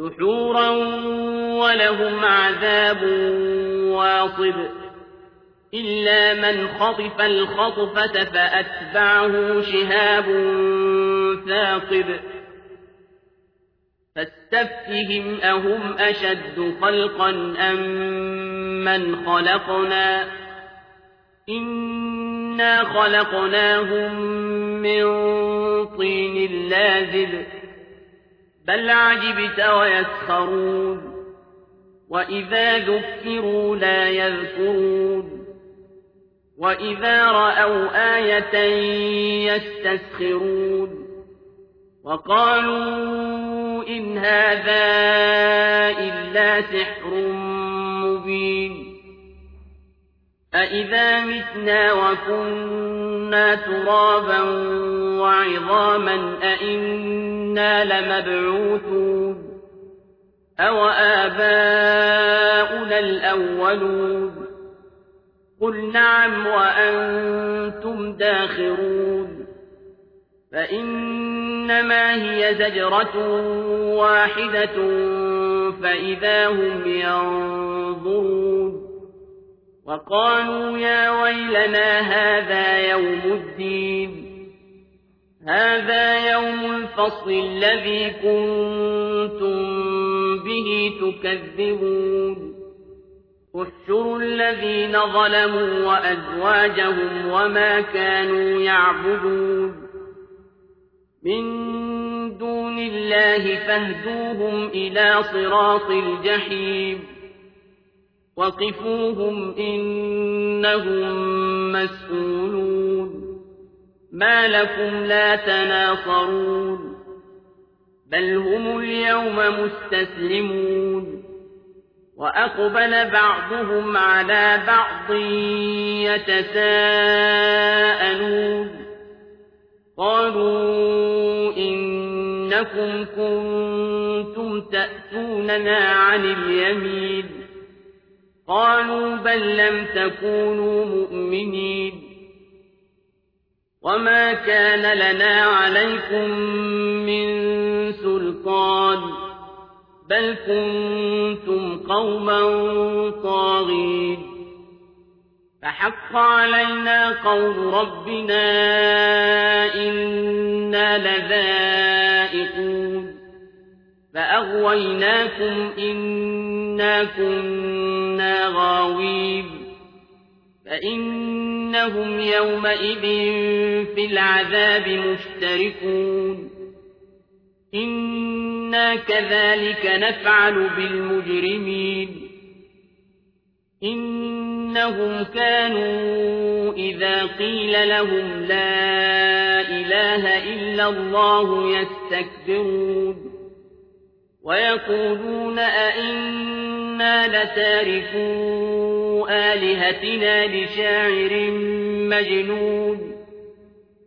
دحورا ولهم عذاب واصب إلا من خطف الخطفة فأتبعه شهاب ثاقب فاستفتهم أهم أشد خلقا أم من خلقنا إنا خلقناهم من طين لازب بل عجبت ويسخرون وإذا ذكروا لا يذكرون وإذا رأوا آية يستسخرون وقالوا إن هذا إلا سحر مبين أإذا متنا وكنا ترابا وعظاما أإنا لمبعوثون أو آباؤنا الأولون قل نعم وأنتم داخرون فإنما هي زجرة واحدة فإذا هم ينظرون وقالوا يا ويلنا هذا يوم الدين هذا يوم الفصل الذي كنتم به تكذبون احشروا الذين ظلموا وأزواجهم وما كانوا يعبدون من دون الله فاهدوهم إلى صراط الجحيم وقفوهم إنهم مسؤولون ما لكم لا تناصرون بل هم اليوم مستسلمون وأقبل بعضهم على بعض يتساءلون قالوا إنكم كنتم تأتوننا عن اليمين قالوا بل لم تكونوا مؤمنين وما كان لنا عليكم من سلطان. بل كنتم قوما طاغين. فحق علينا قول ربنا إنا لذائقون. فأغويناكم إنا كنا غاوين. فإنهم يومئذ في العذاب مشتركون. إنا كذلك نفعل بالمجرمين إنهم كانوا إذا قيل لهم لا إله إلا الله يستكبرون ويقولون أئنا لتاركوا آلهتنا لشاعر مجنون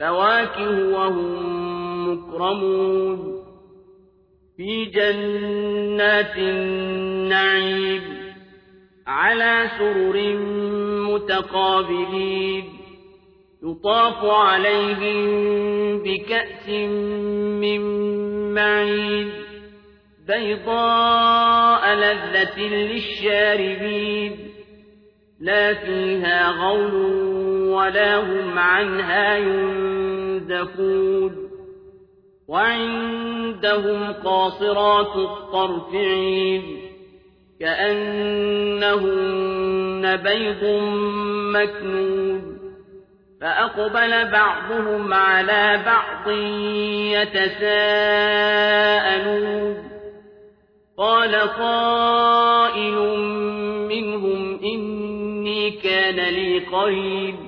فواكه وهم مكرمون. في جنات النعيم على سرر متقابلين. يطاف عليهم بكأس من معين. بيضاء لذة للشاربين. لا فيها غول ولا هم عنها ينزفون. وعندهم قاصرات الطرف عين كأنهن بيض مكنون. فأقبل بعضهم على بعض يتساءلون. قال قائل منهم إني كان لي قريب.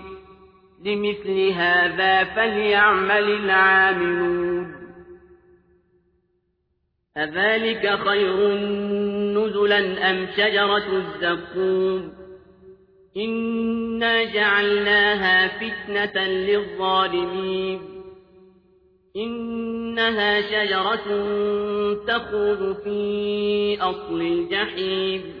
لمثل هذا فليعمل العاملون. أذلك خير نزلا أم شجرة الزقوم؟ إنا جعلناها فتنة للظالمين. إنها شجرة تخرج في أصل الجحيم.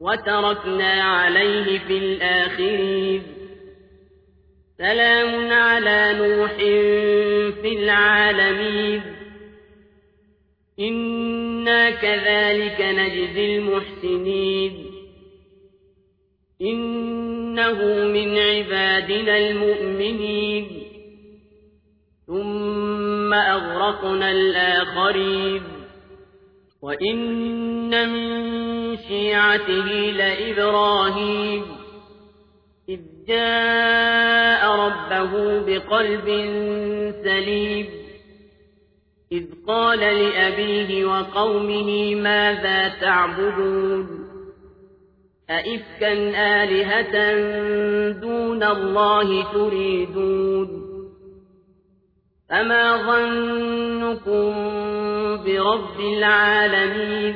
وتركنا عليه في الآخرين. سلام على نوح في العالمين. إنا كذلك نجزي المحسنين. إنه من عبادنا المؤمنين. ثم أغرقنا الآخرين. وإن من شيعته لإبراهيم. إذ جاء ربه بقلب سليم. إذ قال لأبيه وقومه ماذا تعبدون؟ أئفكا آلهة دون الله تريدون؟ فما ظنكم برب العالمين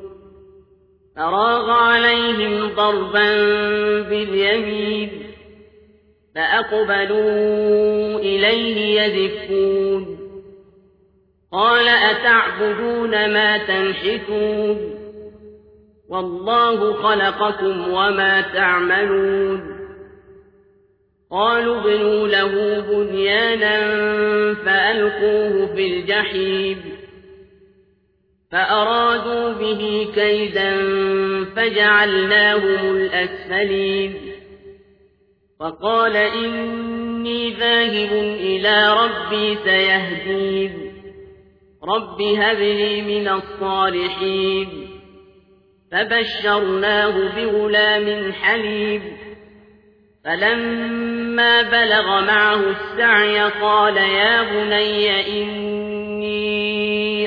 فراغ عليهم ضربا باليمين فأقبلوا إليه يزفون. قال أتعبدون ما تنحتون؟ والله خلقكم وما تعملون. قالوا ابنوا له بنيانا فألقوه في الجحيم. فأرادوا به كيدا فجعلناهم الأسفلين. وقال إني ذاهب إلى ربي سيهدين. رب هب لي من الصالحين. فبشرناه بغلام حليم. فلما بلغ معه السعي قال يا بني إني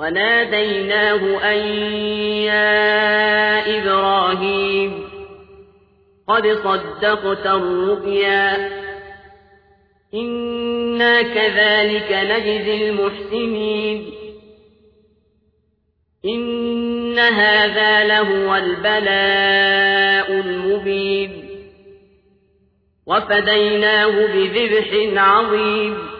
وناديناه أن يا إبراهيم قد صدقت الرؤيا إنا كذلك نجزي المحسنين. إن هذا لهو البلاء المبين. وفديناه بذبح عظيم.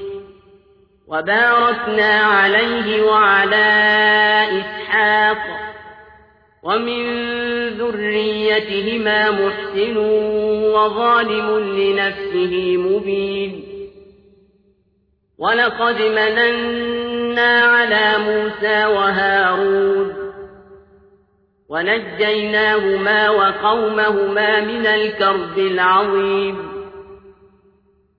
وباركنا عليه وعلى إسحاق ومن ذريتهما محسن وظالم لنفسه مبين. ولقد مننا على موسى وهارون ونجيناهما وقومهما من الكرب العظيم.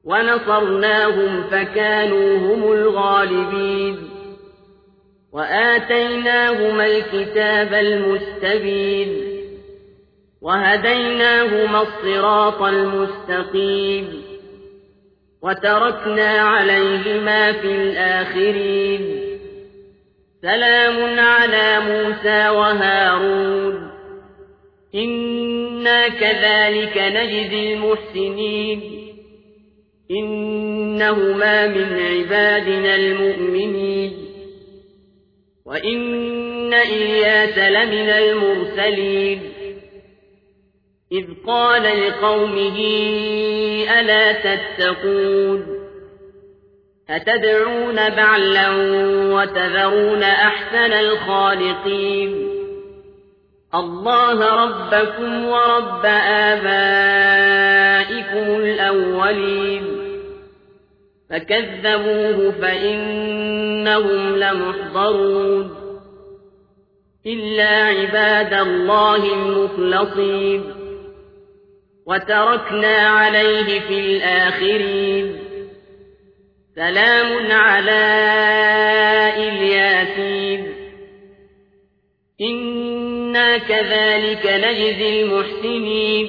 ونصرناهم فكانوا هم الغالبين. وآتيناهما الكتاب المستبين. وهديناهما الصراط المستقيم. وتركنا عليهما في الآخرين. سلام على موسى وهارون. إنا كذلك نجزي المحسنين. إنهما من عبادنا المؤمنين. وإن إلياس لمن المرسلين. إذ قال لقومه ألا تتقون؟ أتدعون بعلا وتذرون أحسن الخالقين؟ الله ربكم ورب آبائكم الأولين. فكذبوه فإنهم لمحضرون. إلا عباد الله المخلصين. وتركنا عليه في الآخرين. سلام على إلياسين. إنا كذلك نجزي المحسنين.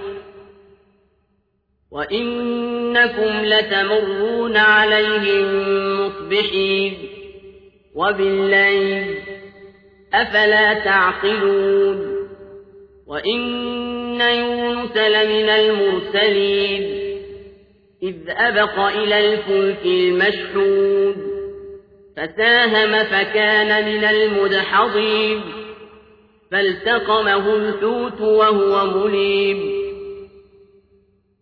وإنكم لتمرون عليهم مصبحين وبالليل أفلا تعقلون وإن يونس لمن المرسلين إذ أبق إلى الفلك المشحود فساهم فكان من المدحضين فالتقمه الحوت وهو مليم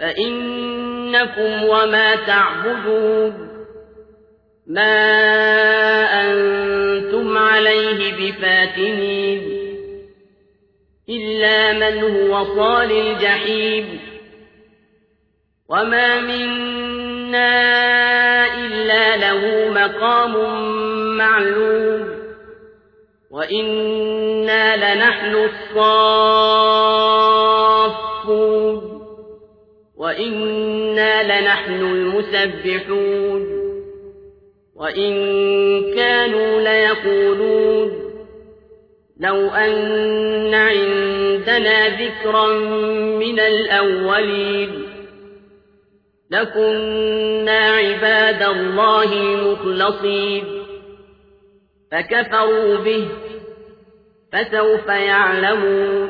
فإنكم وما تعبدون ما أنتم عليه بفاتنين إلا من هو صال الجحيم وما منا إلا له مقام معلوم وإنا لنحن الصافون وإنا لنحن المسبحون وإن كانوا ليقولون لو أن عندنا ذكرا من الأولين لكنا عباد الله مخلصين فكفروا به فسوف يعلمون